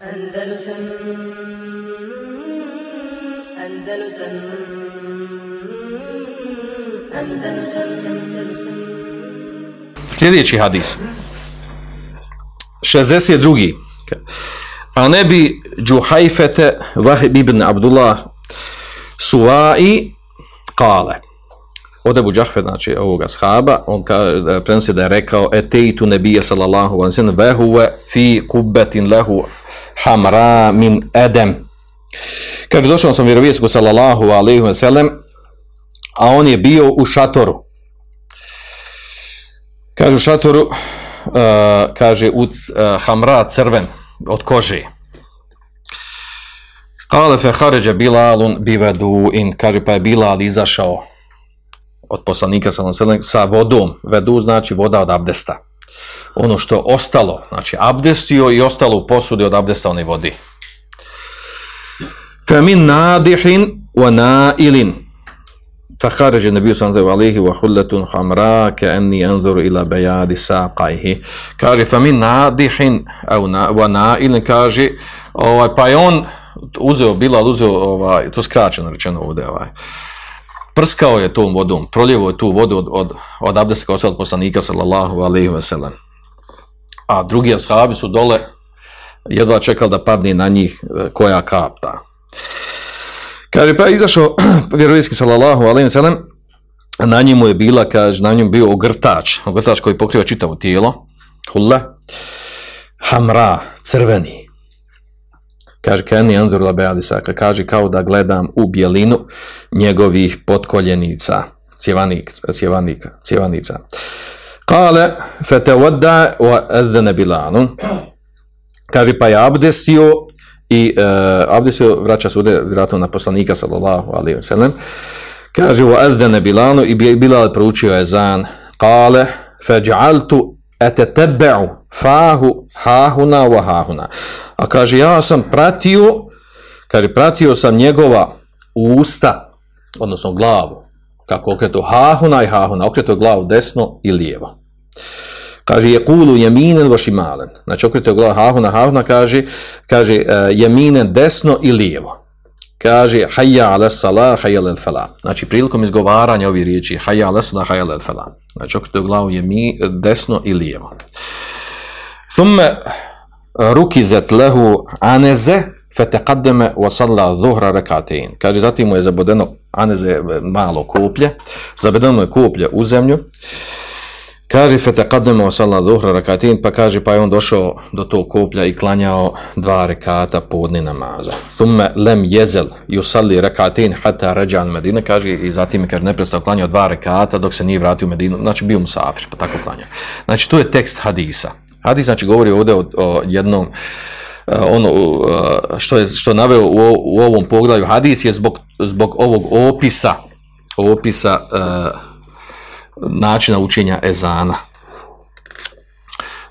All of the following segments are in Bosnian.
Andalusam Andalusam Andalusam Andalusam Sljedeći hadis 62. A ne bi Džuhajfete Vahib ibn Abdullah Suvai Kale Od Ebu Džahfe, znači ovoga shaba On prenosi da je rekao Etejtu nebija sallallahu vansin Vehuve fi kubbetin lehu Hamra min Edem. Kad je došao sam vjerovijesku sallallahu alaihi wa sallam, a on je bio u šatoru. Kaže u šatoru, uh, kaže u uh, Hamra crven od kože. Kale fe haređe Bilalun bivedu in, kaže pa je Bilal izašao od poslanika sallallahu alaihi wa sallam sa vodom. Vedu znači voda od abdesta ono što ostalo, znači abdestio i ostalo u posudi od abdesta one vodi. Fa min nadihin wa nailin. Fa kharaja nabiyyu sallallahu alayhi wa hullatun hamra ka'anni anzuru ila bayadi saqaihi. Kaže fa min nadihin aw na wa nailin kaže, ovaj pa je on uzeo bila uzeo ovaj to skraćeno rečeno ovde ovaj prskao je tom vodom, proljevo je tu vodu od, od, od abdesta kao sve od poslanika sallallahu alaihi wa sallam a drugi ashabi su dole jedva čekali da padne na njih e, koja kapta. Kaže, pa je izašao vjerovijski sallallahu alaihi wa sallam, na njemu je bila, kaže, na njemu bio ogrtač, ogrtač koji pokriva čitavo tijelo, hulle, hamra, crveni. Kaže, Kenny Andrew Labealisaka, kaže, kao da gledam u bijelinu njegovih potkoljenica, cjevanika, cjevanika, cjevanica. cjevanica. Kale, fete vada wa edhene bilanu. Kaže, pa je abdestio i e, abdestio vraća se ude vratno na poslanika, sallallahu alaihi wa sallam. Kaže, wa edhene bilanu i Bilal proučio je zan. Kale, feđaltu ete tebe'u fahu hahuna wa hahuna. A kaže, ja sam pratio, kaže, pratio sam njegova usta, odnosno glavu, kako okretu hahuna i hahuna, okretu glavu desno i lijevo. Kaže je kulu jeminen voši malen. Znači okrite u glavu hahuna, hahuna kaže, kaže uh, e, jeminen desno i lijevo. Kaže hajja ala salah, hajja lel fela. Znači prilikom izgovaranja ovih riječi hajja ala salah, hajja lel fela. Znači okrite u glavu jemi, e, desno i lijevo. Thumme e, rukizet lehu aneze fetekademe wasalla dhuhra rekatein. Kaže zatim mu je zabodeno aneze malo koplje, zabodeno je koplje u zemlju. Uh, Kaže Fete Kadnemo Sala Duhra Rakatin, pa kaže pa je on došao do tog koplja i klanjao dva rekata podne namaza. Thumme lem jezel yusalli rakatin hata ređan Medina, kaže i zatim je kaže ne prestao klanjao dva rekata dok se nije vratio u Medinu, znači bio mu safir, pa tako klanjao. Znači tu je tekst hadisa. Hadis znači govori ovdje o, o jednom e, ono e, što je što naveo u, u ovom poglavlju hadis je zbog, zbog ovog opisa opisa uh, načina učenja ezana.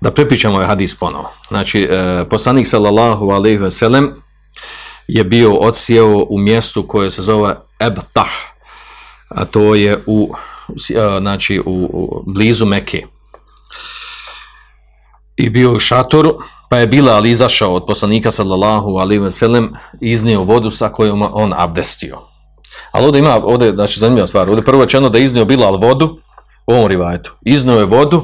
Da prepričamo ovaj hadis ponovo. Znači, e, poslanik sallallahu alaihi ve sellem je bio odsijeo u mjestu koje se zove Ebtah, a to je u, e, znači, u, u blizu Mekke. I bio u šatoru, pa je bila ali izašao od poslanika sallallahu alaihi ve sellem iznio vodu sa kojom on abdestio. Ali ovdje ima, ovdje, znači, zanimljiva stvar, ovdje prvo čeno da iznio bila vodu, u ovom rivajetu. Iznao je vodu,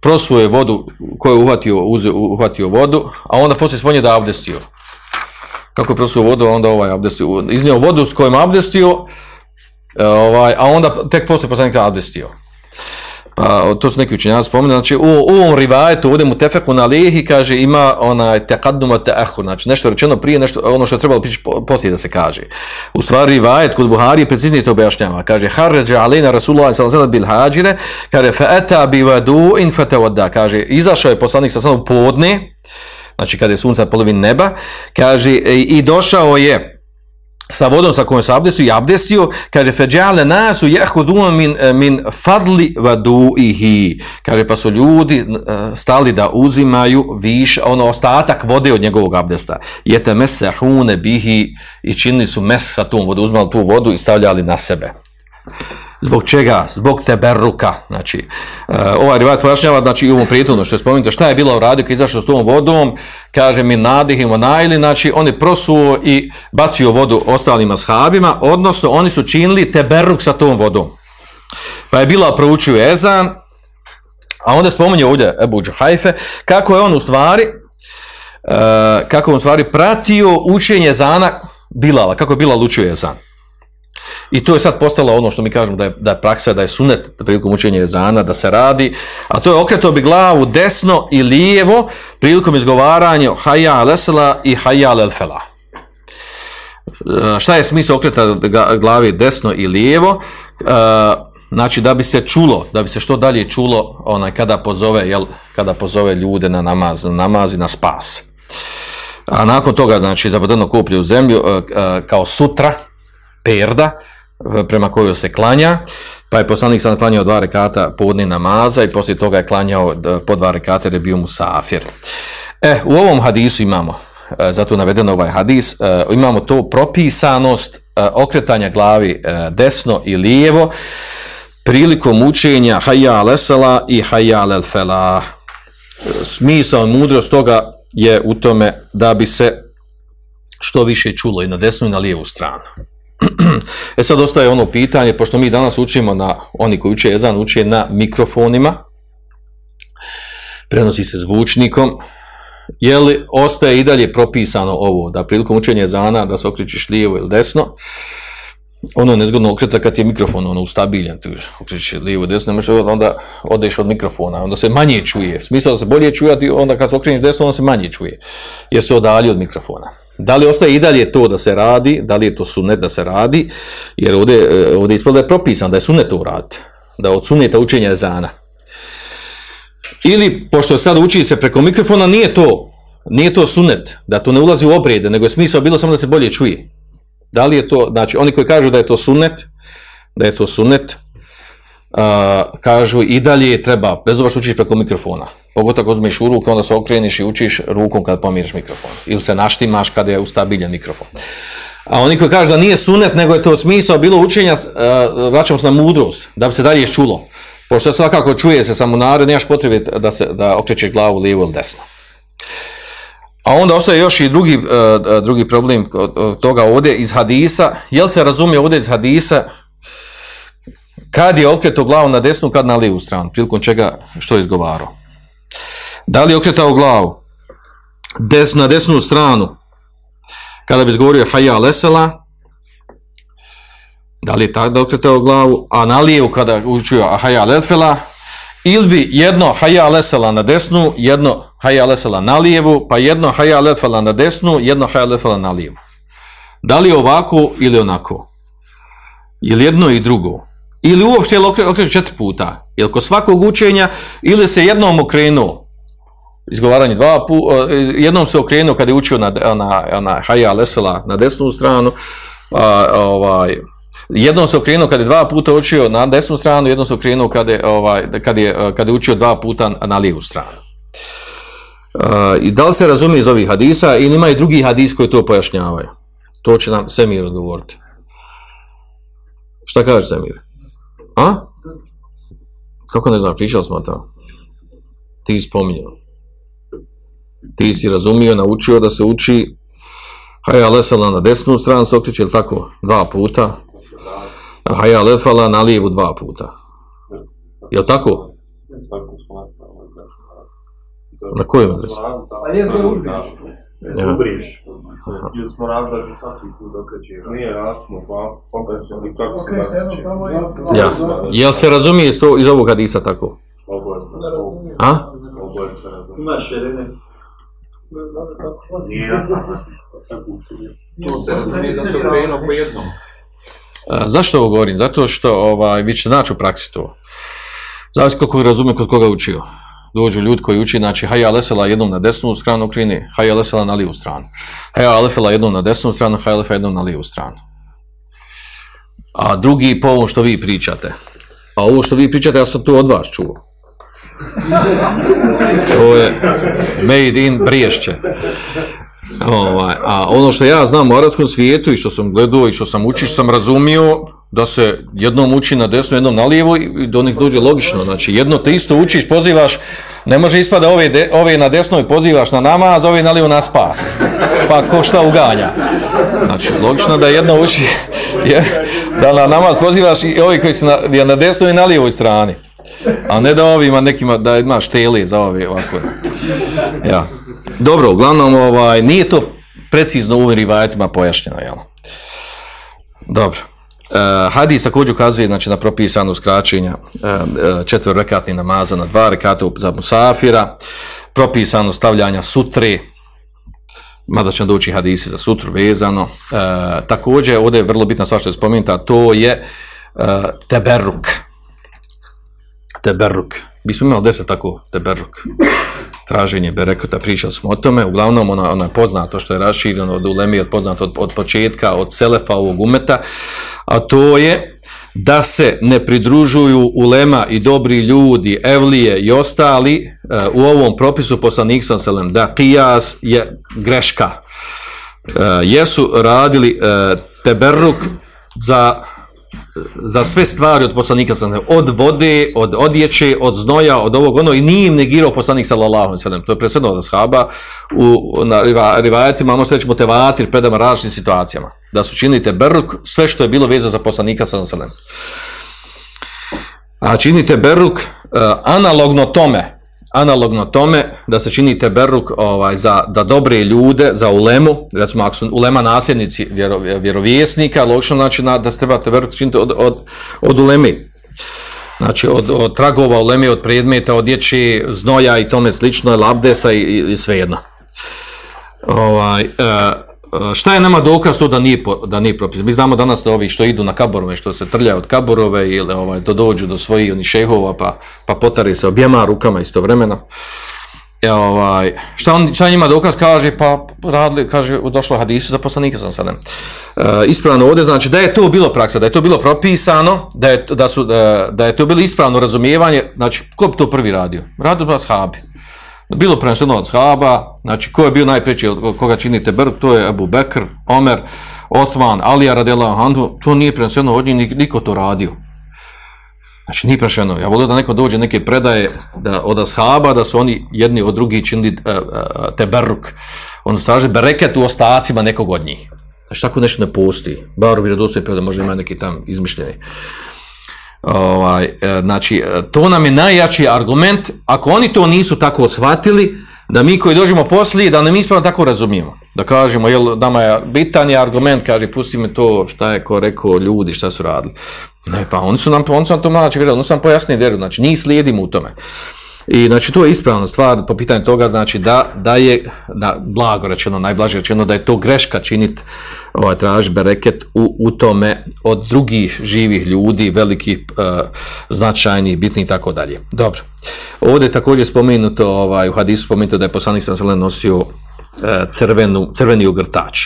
prosuo je vodu koju je uhvatio, uhvatio vodu, a onda poslije spominje da je abdestio. Kako je prosuo vodu, onda ovaj abdestio. Iznao vodu s kojom abdestio, e, ovaj, a onda tek poslije poslije abdestio pa to su neki učenjaci spomenuli znači u ovom rivajetu ovde mu tefeku na lehi kaže ima onaj taqaddum ta'khur znači nešto rečeno prije nešto ono što je trebalo pići poslije da se kaže u stvari rivajet kod Buharije preciznije to objašnjava kaže harraja alayna rasulullah sallallahu alejhi ve bil hajire kaže fa'ata bi wadu in fatawadda kaže izašao je poslanik sa samo podne znači kada je sunce polovin neba kaže i došao je sa vodom sa kojom se abdestio i abdestio, kaže feđale nasu jehudun min, eh, min fadli vadu ihi. Kaže pa su ljudi eh, stali da uzimaju viš, ono ostatak vode od njegovog abdesta. Jete mese hune bihi i činili su mes sa tom vodu, uzmali tu vodu i stavljali na sebe. Uh, Zbog čega? Zbog teberruka. Znači, uh, ovaj rivajat pojašnjava, znači, u ovom prijetunu što je spomenuto, šta je bila u radiju kad izašao s tom vodom, kaže mi nadih im onajli, znači, on je prosuo i bacio vodu ostalima shabima, odnosno, oni su činili teberruk sa tom vodom. Pa je bila proučio Ezan, a onda spomenuo ovdje Ebu Džuhajfe, kako je on u stvari, uh, kako on u stvari pratio učenje Zana Bilala, kako je Bilal učio Ezan. I to je sad postalo ono što mi kažemo da je, da je praksa, da je sunet prilikom učenja jezana, da se radi. A to je okretao bi glavu desno i lijevo prilikom izgovaranja haja lesela i haja lelfela. E, šta je smisla okreta glavi desno i lijevo? E, znači da bi se čulo, da bi se što dalje čulo onaj, kada, pozove, jel, kada pozove ljude na namaz, na namaz i na spas. A nakon toga, znači, zabrdeno kuplju zemlju e, kao sutra, perda, prema kojoj se klanja, pa je poslanik sad klanjao dva rekata podne namaza i poslije toga je klanjao e, po dva rekata jer je bio musafir. E, u ovom hadisu imamo, e, zato naveden ovaj hadis, e, imamo to propisanost okretanja glavi desno i lijevo prilikom učenja hajjal esala i hajjal el felah. Smisao i mudrost toga je u tome da bi se što više čulo i na desnu i na lijevu stranu. E sad ostaje ono pitanje, pošto mi danas učimo na, oni koji uče jezan, uče na mikrofonima, prenosi se zvučnikom, je li ostaje i dalje propisano ovo, da prilikom učenja jezana, da se okričiš lijevo ili desno, ono je nezgodno okreta kad je mikrofon ono ustabiljan, tu okričiš lijevo ili desno, onda odeš od mikrofona, onda se manje čuje, smisla da se bolje čuje, onda kad se okrenješ desno, onda se manje čuje, jer se odalje od mikrofona. Da li ostaje i dalje to da se radi, da li je to sunet da se radi, jer ovdje, e, ovdje ispod je propisan da je sunet to uraditi, da odsunete učenje zana. Ili, pošto sad uči se preko mikrofona, nije to, nije to sunet, da to ne ulazi u obrede, nego je smisao bilo samo da se bolje čuje. Da li je to, znači, oni koji kažu da je to sunet, da je to sunet, kažu i dalje treba, bez ova što učiš preko mikrofona, pogotovo ako uzmiš u ruke, onda se okreniš i učiš rukom kad pomiriš mikrofon. Ili se naštimaš kada je ustabiljen mikrofon. A oni koji kažu da nije sunet, nego je to smisao bilo učenja, uh, vraćamo se na mudrost, da bi se dalje čulo. Pošto svakako čuje se samo narod, nemaš potrebe da se da okrećeš glavu lijevo ili desno. A onda ostaje još i drugi, uh, drugi problem od e, toga ovdje iz hadisa. Jel se razumije ovdje iz hadisa, Kad je okretao glavu na desnu, kad na lijevu stranu, prilikom čega što je izgovarao. Da li je okretao glavu desnu, na desnu stranu, kada bi izgovorio haja lesela, da li je tako da okretao glavu, a na lijevu kada učio haja lefela, ili bi jedno haja lesela na desnu, jedno haja lesela na lijevu, pa jedno haja lefela na desnu, jedno haja lefela na lijevu. Da li je ovako ili onako? Ili jedno i drugo? ili uopšte je okrenuo četiri puta. Ili kod svakog učenja, ili se jednom okrenuo, izgovaranje dva puta, e, jednom se okrenuo kada je učio na, na, na Haja Lesela na desnu stranu, a, ovaj, jednom se okrenuo kada je dva puta učio na desnu stranu, jednom se okrenuo kada je, ovaj, kad je, e, kad je učio dva puta na lijevu stranu. E, I da li se razumije iz ovih hadisa ili ima i drugi hadis koji to pojašnjavaju? To će nam Semir odgovoriti. Šta kaže Semir? Semir? A? Kako ne znam, pričali smo to? Ti spominjao. Ti si razumio, naučio da se uči Haja lefala na desnu stranu se okriče, tako? Dva puta. Haja lefala na lijevu dva puta. Je tako? Na kojoj mezi? Pa nije zbog urbiš. Ne zubriš. Ili smo rada za svaki put okreći. Nije jasno, pa objasnili kako se da će. Jasno. Jel se razumije to iz ovog hadisa tako? Oboje se razumije. A? Oboje se razumije. Imaš jer ne. Nije jasno. To se razumije da se ukrenuo po jednom. A, zašto ovo govorim? Zato što ovaj, vi ćete naći u praksi to. Zavisno koliko razume kod koga učio dođu ljudi koji uči, znači haja lesela jednom na desnu stranu krene, haja lesela na lijevu stranu. Haja lefela jednom na desnu stranu, haja lefela jednom na lijevu stranu. A drugi po ovom što vi pričate, a ovo što vi pričate, ja sam tu od vas čuo. To je made in briješće. Ovaj, a ono što ja znam u arabskom svijetu i što sam gledao i što sam učio, što sam razumio, da se jednom uči na desno, jednom na lijevo i do njih dođe logično. Znači, jedno te isto učiš, pozivaš, ne može ispada ove, de, ove na desno i pozivaš na namaz, ove na lijevo na spas. Pa ko šta uganja? Znači, logično da jedno uči, je, da na namaz pozivaš i ovi koji su na, je na desno i na lijevoj strani. A ne da ovima nekima, da imaš tele za ove ovako. Ja. Dobro, uglavnom, ovaj, nije to precizno u rivajetima pojašnjeno, jel? Dobro. Uh, hadis također ukazuje znači, na propisano skraćenja uh, eh, eh, četvrrekatni namaza na dva rekata za musafira, propisano stavljanja sutre, mada će doći hadisi za sutru vezano. Uh, također, ovdje je vrlo bitna stvar što je spomenuta, to je uh, teberruk. Teberruk. Bismo imali deset tako teberruk traženje berekata, pričali smo o tome, uglavnom ona, ona je poznato što je raširjeno od ulemi, je poznato od, od početka, od selefa ovog umeta, a to je da se ne pridružuju ulema i dobri ljudi, evlije i ostali e, u ovom propisu poslanik sam selem, da kijas je greška. E, jesu radili e, teberruk za za sve stvari od poslanika sam od vode, od odjeće, od znoja, od ovog ono i nije im negirao poslanik sallallahu alejhi To je presedno od ashaba u na rivajati mamo ono sreć motivator predama različitim situacijama. Da su činite berluk sve što je bilo vezano za poslanika sallallahu alejhi A činite berluk uh, eh, analogno tome analogno tome da se čini teberuk ovaj, za, da dobre ljude, za ulemu, recimo ako su ulema nasljednici vjero, vjerovjesnika, logično znači na, da se treba teberuk činiti od, od, od ulemi. Znači od, od tragova ulemi, od predmeta, od dječi, znoja i tome slično, labdesa i, i, i sve jedno. Ovaj, eh, E, šta je nama dokaz to da nije, da nije propisano? Mi znamo danas da ovi što idu na kaborove, što se trljaju od kaborove ili ovaj, da dođu do svojih oni šehova pa, pa potare se objema rukama istovremeno. E, ovaj, šta, on, šta njima dokaz kaže? Pa radili, kaže, došlo hadisu za poslanike sam sad. E, ispravno ovdje, znači da je to bilo praksa, da je to bilo propisano, da je, da su, da, e, da je to bilo ispravno razumijevanje, znači ko bi to prvi radio? Radio pa shabi bilo preneseno od shaba, znači ko je bio najpreći od koga činite brg, to je Abu Bekr, Omer, Osman, Alija Radela Handu, to nije preneseno od njih, niko to radio. Znači nije preneseno, ja volio da neko dođe neke predaje da, od shaba, da su oni jedni od drugih činili uh, uh, te brg, ono straže bereket u ostacima nekog od njih. Znači tako nešto ne postoji, bar u vjerodostoj predaje, možda ima neki tam izmišljaj. Uh, ovaj, e, znači, e, to nam je najjači argument, ako oni to nisu tako osvatili, da mi koji dođemo poslije, da ne mi ispravno tako razumijemo. Da kažemo, jel, nama je bitan je argument, kaže, pusti me to šta je ko rekao ljudi, šta su radili. Ne, pa oni su nam, oni su nam to mlači vjerili, oni su nam pojasnili vjerili, znači, njih slijedimo u tome. Uh, I znači to je ispravna stvar po pitanju toga znači da da je da blago rečeno najblaže rečeno da je to greška činit ovaj traž bereket u, u tome od drugih živih ljudi veliki uh, eh, značajni bitni i tako dalje. Dobro. Ovde je također spomenuto ovaj u hadisu spomenuto da je poslanik sallallahu alejhi nosio uh, crvenu crveni ogrtač.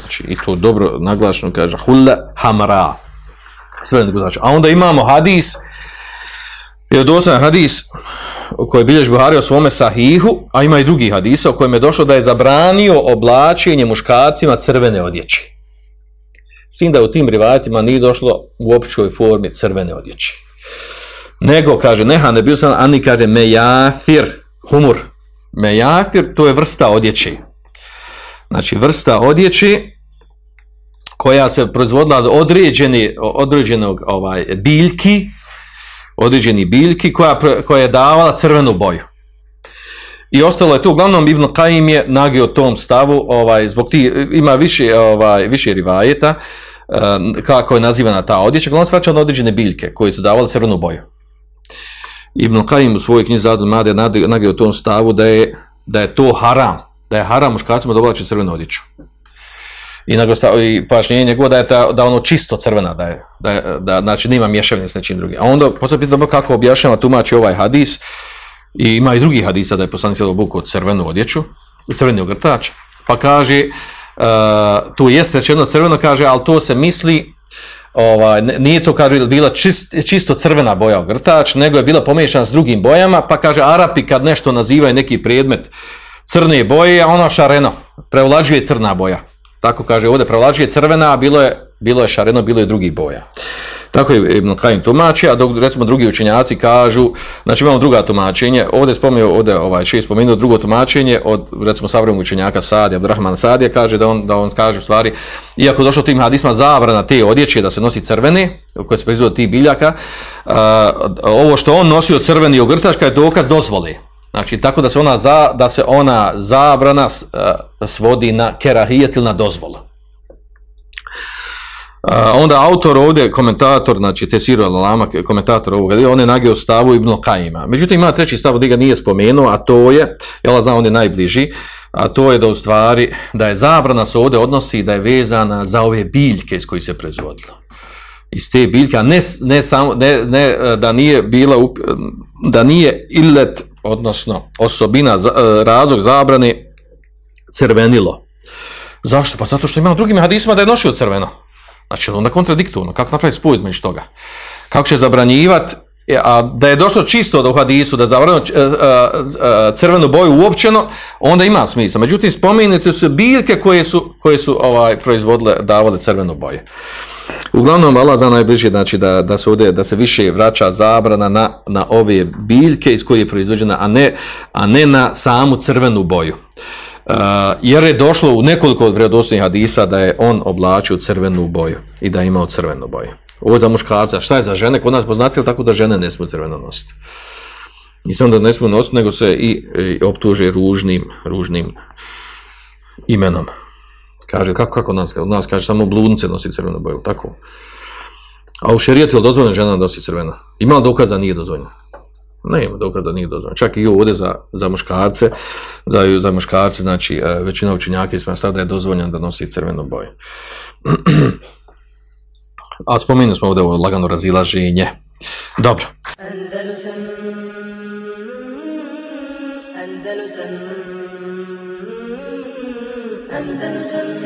Znači i to dobro naglašeno kaže hulla hamra. Crveni ogrtač. A onda imamo hadis je dosta hadis koje bilješ Buhari o svome sahihu, a ima i drugi hadisa o kojem je došlo da je zabranio oblačenje muškarcima crvene odjeće. S tim da u tim rivajatima nije došlo u općoj formi crvene odjeće. Nego, kaže, neha ne bio sam, ani kaže, mejafir, humor. Mejafir, to je vrsta odjeće. Znači, vrsta odjeće koja se proizvodila od određeni, određenog ovaj, biljki, određeni biljki koja, koja je davala crvenu boju. I ostalo je to, uglavnom Ibn Qaim je nagio tom stavu, ovaj, zbog ti, ima više, ovaj, više rivajeta, kako je nazivana ta odjeća, glavno svača na određene biljke koje su davali crvenu boju. Ibn Qaim u svojoj knjizi Zadu Made nagio tom stavu da je, da je to haram, da je haram muškarcima dobalaći crvenu odjeću i, nagosta, i pojašnjenje njegova da je ta, da ono čisto crvena, da je, da, da, znači nima mješavljen s nečim drugim. A onda posle pitanje kako objašnjava tumači ovaj hadis i ima i drugi hadisa da je poslanik sjelo buku od crvenu odjeću, crveni ogrtač, pa kaže, uh, tu je srećeno crveno, kaže, ali to se misli ovaj, nije to kad bila čist, čisto crvena boja ogrtač, nego je bila pomiješana s drugim bojama, pa kaže, Arapi kad nešto nazivaju neki predmet crne boje, ono šareno, prevlađuje crna boja tako kaže, ovdje pravlačije crvena, a bilo je, bilo je šareno, bilo je drugi boja. Tako je Ibn Kajim tumači, a dok, recimo drugi učenjaci kažu, znači imamo druga tumačenje, ovdje spomenuo, ovdje ovaj, še je spomenuo drugo tumačenje od recimo savremog učenjaka Sadija, Abdurrahman Sadija, kaže da on, da on kaže u stvari, iako došlo tim hadisma zabrana te odjeće da se nosi crvene, koje se proizvode ti biljaka, a, ovo što on nosio crveni ogrtačka je dokaz dozvoli. Znači, tako da se ona za, da se ona zabrana uh, svodi na kerahijet ili na dozvolu. Uh, onda autor ovdje, komentator, znači Tesiru Al-Lama, komentator ovoga, on je nagio stavu Ibn Kajima. Međutim, ima treći stav gdje ga nije spomenuo, a to je, jel znam, on je najbliži, a to je da u stvari, da je zabrana se ovdje odnosi da je vezana za ove biljke iz koji se proizvodilo. Iz te biljke, a ne, ne samo, ne, ne, da nije bila, up, da nije illet, odnosno osobina e, razlog zabrane crvenilo. Zašto? Pa zato što imamo drugim hadisima da je nošio crveno. Znači, onda kontradiktorno. Kako napraviti spoj između toga? Kako će zabranjivati? E, a da je došlo čisto da u hadisu da zabranio e, crvenu boju uopćeno, onda ima smisla. Međutim, spomenite su biljke koje su, koje su ovaj proizvodile, davale crvenu boju. Uh, Uglavnom Allah za najbliže znači da da se ode da se više vraća zabrana na, na ove biljke iz koje je proizvođena, a ne a ne na samu crvenu boju. Uh, jer je došlo u nekoliko od vredosnih hadisa da je on oblačio crvenu boju i da je imao crvenu boju. Ovo je za muškarca. Šta je za žene? Kod nas poznati tako da žene ne smiju crveno nositi? I samo da ne smiju nositi, nego se i, i optuže ružnim, ružnim imenom. Kaže, kako, kako nas, od nas kaže, samo bludnice nosi crvenu boju, tako. A u šerijetu je li dozvoljena žena nosi crvena? Ima li dokaz da nije dozvoljena? Ne ima dokaz da nije dozvoljena. Čak i ovdje za, za muškarce, za, za muškarce, znači e, većina učenjaka iz Mastada je dozvoljena da nosi crvenu boju. A spomenuli smo ovdje ovo lagano razilaženje. Dobro. Andalusen, Andalusen, Andalusen.